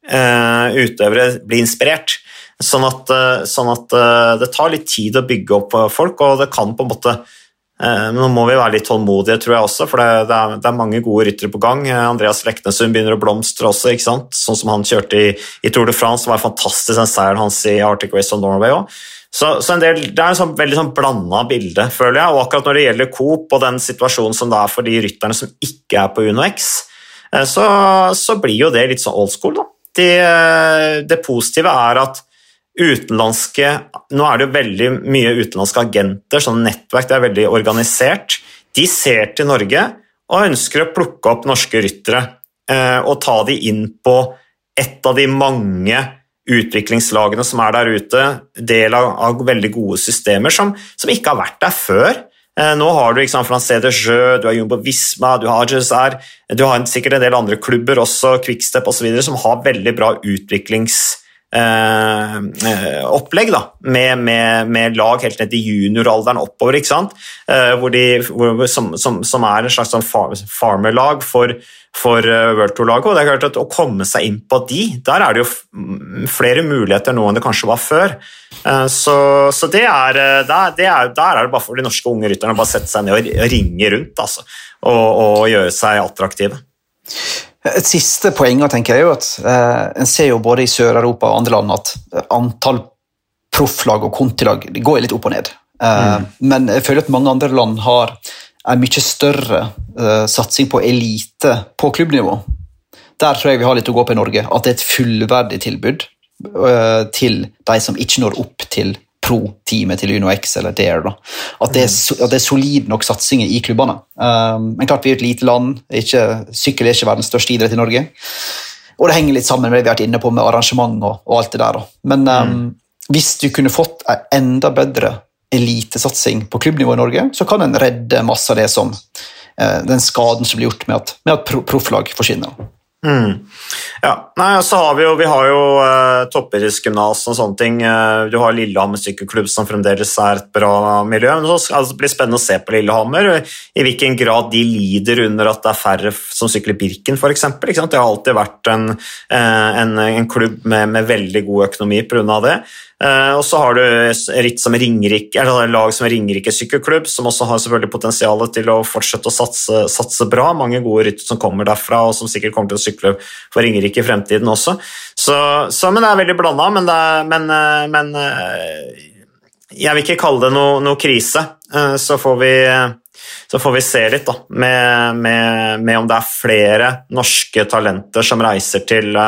uh, utøvere blir inspirert. Sånn at, uh, sånn at uh, det tar litt tid å bygge opp folk, og det kan på en måte Nå må vi være litt tålmodige, tror jeg også, for det, det, er, det er, mange gode ryttere på gang. Andreas Leknesund begynner å blomstre også, ikke sant? sånn som han kjørte i, i Tour de France. Det var fantastisk, den seieren hans i Arctic Race of Norway òg. Så, så del, Det er en sånn, veldig sånn blanda bilde, føler jeg. Og akkurat når det gjelder Coop og den situasjonen som det er for de rytterne som ikke er på UnoX, X, så, så blir jo det litt sånn old school. da. Det, det positive er at utenlandske Nå er det jo veldig mye utenlandske agenter, sånn nettverk, det er veldig organisert. De ser til Norge og ønsker å plukke opp norske ryttere eh, og ta de inn på et av de mange utviklingslagene som er der ute, del av, av veldig gode systemer som, som, ikke har vært der før. Eh, nå har du liksom, Francais de Jeu, du har Jumbo Visma, du har Jezar, du har sikkert en del andre klubber også, Quickstep osv., som har veldig bra utviklingslagere Eh, eh, opplegg da, med, med, med, lag helt ned til junioralderen oppover, ikke sant? Eh, de, hvor, som, som, som, er en slags sånn farmerlag for, for World Tour-laget. og det er klart at Å komme seg inn på de, der er det jo flere muligheter nå enn det kanskje var før. Så, så det er, der, det er, der er det bare for de norske unge rytterne å bare sette seg ned og ringe rundt altså, og, og gjøre seg attraktive. Et siste poeng tenker jeg, er jo at eh, en ser jo både i Sør-Europa og andre land at antall profflag og kontilag går litt opp og ned. Eh, mm. Men jeg føler at mange andre land har en mye større eh, satsing på elite på klubbnivå. Der tror jeg vi har litt å gå på i Norge. At det er et fullverdig tilbud eh, til de som ikke når opp til pro-teamet til UnoX eller Dare. Da. At, det er, at det er solid nok satsinger i klubbene. Um, men klart Vi er et lite land. Ikke, sykkel er ikke verdens største idrett i Norge. Og det henger litt sammen med det vi har vært inne på med arrangement og, og alt det der. Da. Men um, mm. hvis du kunne fått en enda bedre elitesatsing på klubbnivå i Norge, så kan en redde masse av det som uh, den skaden som blir gjort med at, med at profflag forsvinner. Mm. Ja, Nei, så har Vi jo, vi har jo eh, toppidrettsgymnas og sånne ting. Uh, du har Lillehammer sykkelklubb, som fremdeles er et bra miljø. Men det altså, blir spennende å se på Lillehammer, i hvilken grad de lider under at det er færre som sykler Birken, f.eks. Det har alltid vært en, uh, en, en klubb med, med, veldig god økonomi pga. det. Uh, og så har du som Ringerike, lag som Ringerike sykkelklubb, som også har selvfølgelig potensial til å fortsette å satse, satse bra. Mange gode rytter som kommer derfra, og som sikkert kommer til å sykle for Ringerike i fremtiden også. Så, så, men det er veldig blanda. Men, men, eh, men, eh, jeg vil ikke kalle det noe, noe krise. Så får, vi, så får vi se litt, da, med, med, med, om det er flere norske talenter som reiser til,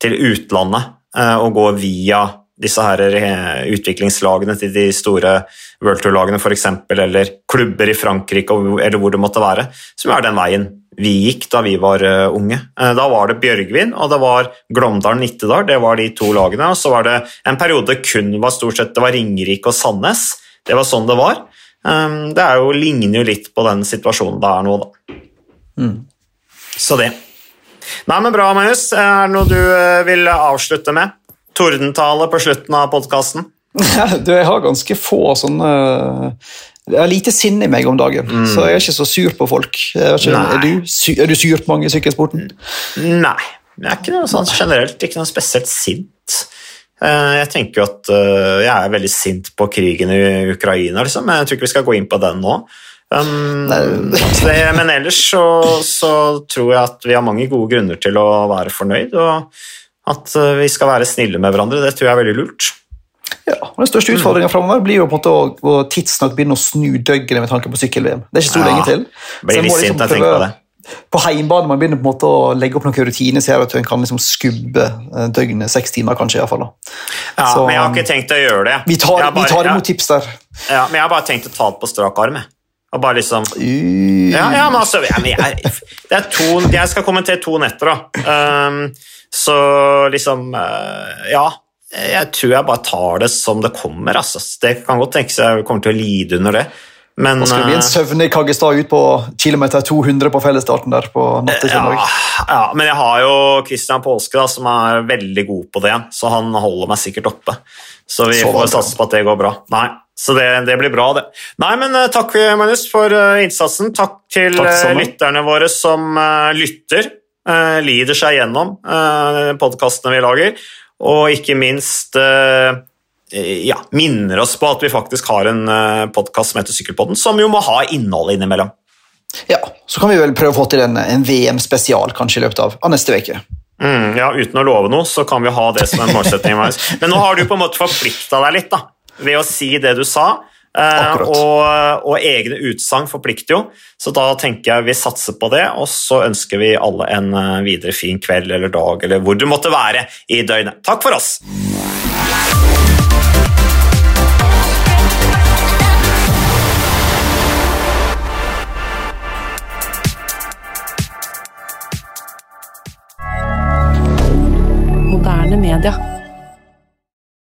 til utlandet og går via disse her eh, utviklingslagene til de store World Tour-lagene f.eks., eller klubber i Frankrike eller hvor det måtte være, som er den veien vi gikk da vi var uh, unge. Uh, da var det Bjørgvin og det var Glåmdalen-Nittedal. Det var de to lagene. Og så var det en periode kun var stort sett det var Ringerike og Sandnes. Det var sånn det var. Det jo, ligner jo litt på den situasjonen det er nå, da. Mm. Så det. Nei, men Bra, Magnus. Er det noe du vil avslutte med? Tordentale på slutten av podkasten? *laughs* jeg har ganske få sånne Jeg har lite sinn i meg om dagen, mm. så jeg er ikke så sur på folk. Ikke, er, du, er, du, sur på mange i sykkelsporten? Nei, jeg er ikke noe sånn generelt ikke noe spesielt sint. Eh, jeg tenker jo at eh, jeg er veldig sint på krigen i Ukraina, liksom. jeg tror ikke vi skal gå inn på den nå. Um, *laughs* det, men ellers så, så, tror jeg at vi har mange gode grunner til å være fornøyd. og At eh, vi skal være snille med hverandre. Det tror jeg er veldig lurt. Ja, og Den største utfordringen framover blir jo på en måte å, å tidsnok begynne å snu døgnet med tanke på sykkel-VM. Det er ikke så Ja, lenge til. Blir litt liksom sint når jeg tenker på det. På heimbane man begynner på en måte å legge opp noen rutiner, så at en kan liksom skubbe eh, døgnet seks timer, kanskje. i hvert fall. da. Ja, Så- men jeg har ikke tenkt å gjøre det. Vi tar, bare, vi tar imot ja, tips der. ja, Men jeg har bare tenkt å ta det på strak arm. jeg. Og bare liksom Ja, ja, men altså jeg, jeg, det er to, Jeg skal kommentere to netter, da. Um, så liksom uh, Ja. Jeg tror jeg bare tar det som det kommer. Altså. Det kan godt tenkes jeg kommer til å lide under det. Men Nå skal det bli en uh, søvnig Kaggestad ut på kilometer 200 på fellesstarten der på natt til ja, søndag. ja, men jeg har jo Christian Påske, da, som er veldig god på det, så han holder meg sikkert oppe. Så vi Så får satse på at det går bra. Nei, Så det, det blir bra, det. Nei, men eh, Takk Magnus, for eh, innsatsen. Takk til Takk eh, lytterne våre som eh, lytter. Eh, lider seg gjennom uh, podkastene vi lager. Og ikke minst eh, ja, minner oss på at vi faktisk har en podkast som heter Sykkelpodden, som jo må ha innhold innimellom. Ja, Så kan vi vel prøve å få til en, en VM-spesial kanskje i løpet av, av neste uke. Mm, ja, Uten å love noe, så kan vi ha det som en målsetting. *laughs* Men nå har du på en måte forplikta deg litt da, ved å si det du sa. Eh, og, og, egne utsagn forplikter jo, så da tenker jeg vi satser på det. Og så ønsker vi alle en eh, videre fin kveld eller dag eller hvor du måtte være i døgnet. Takk for oss! moderne media.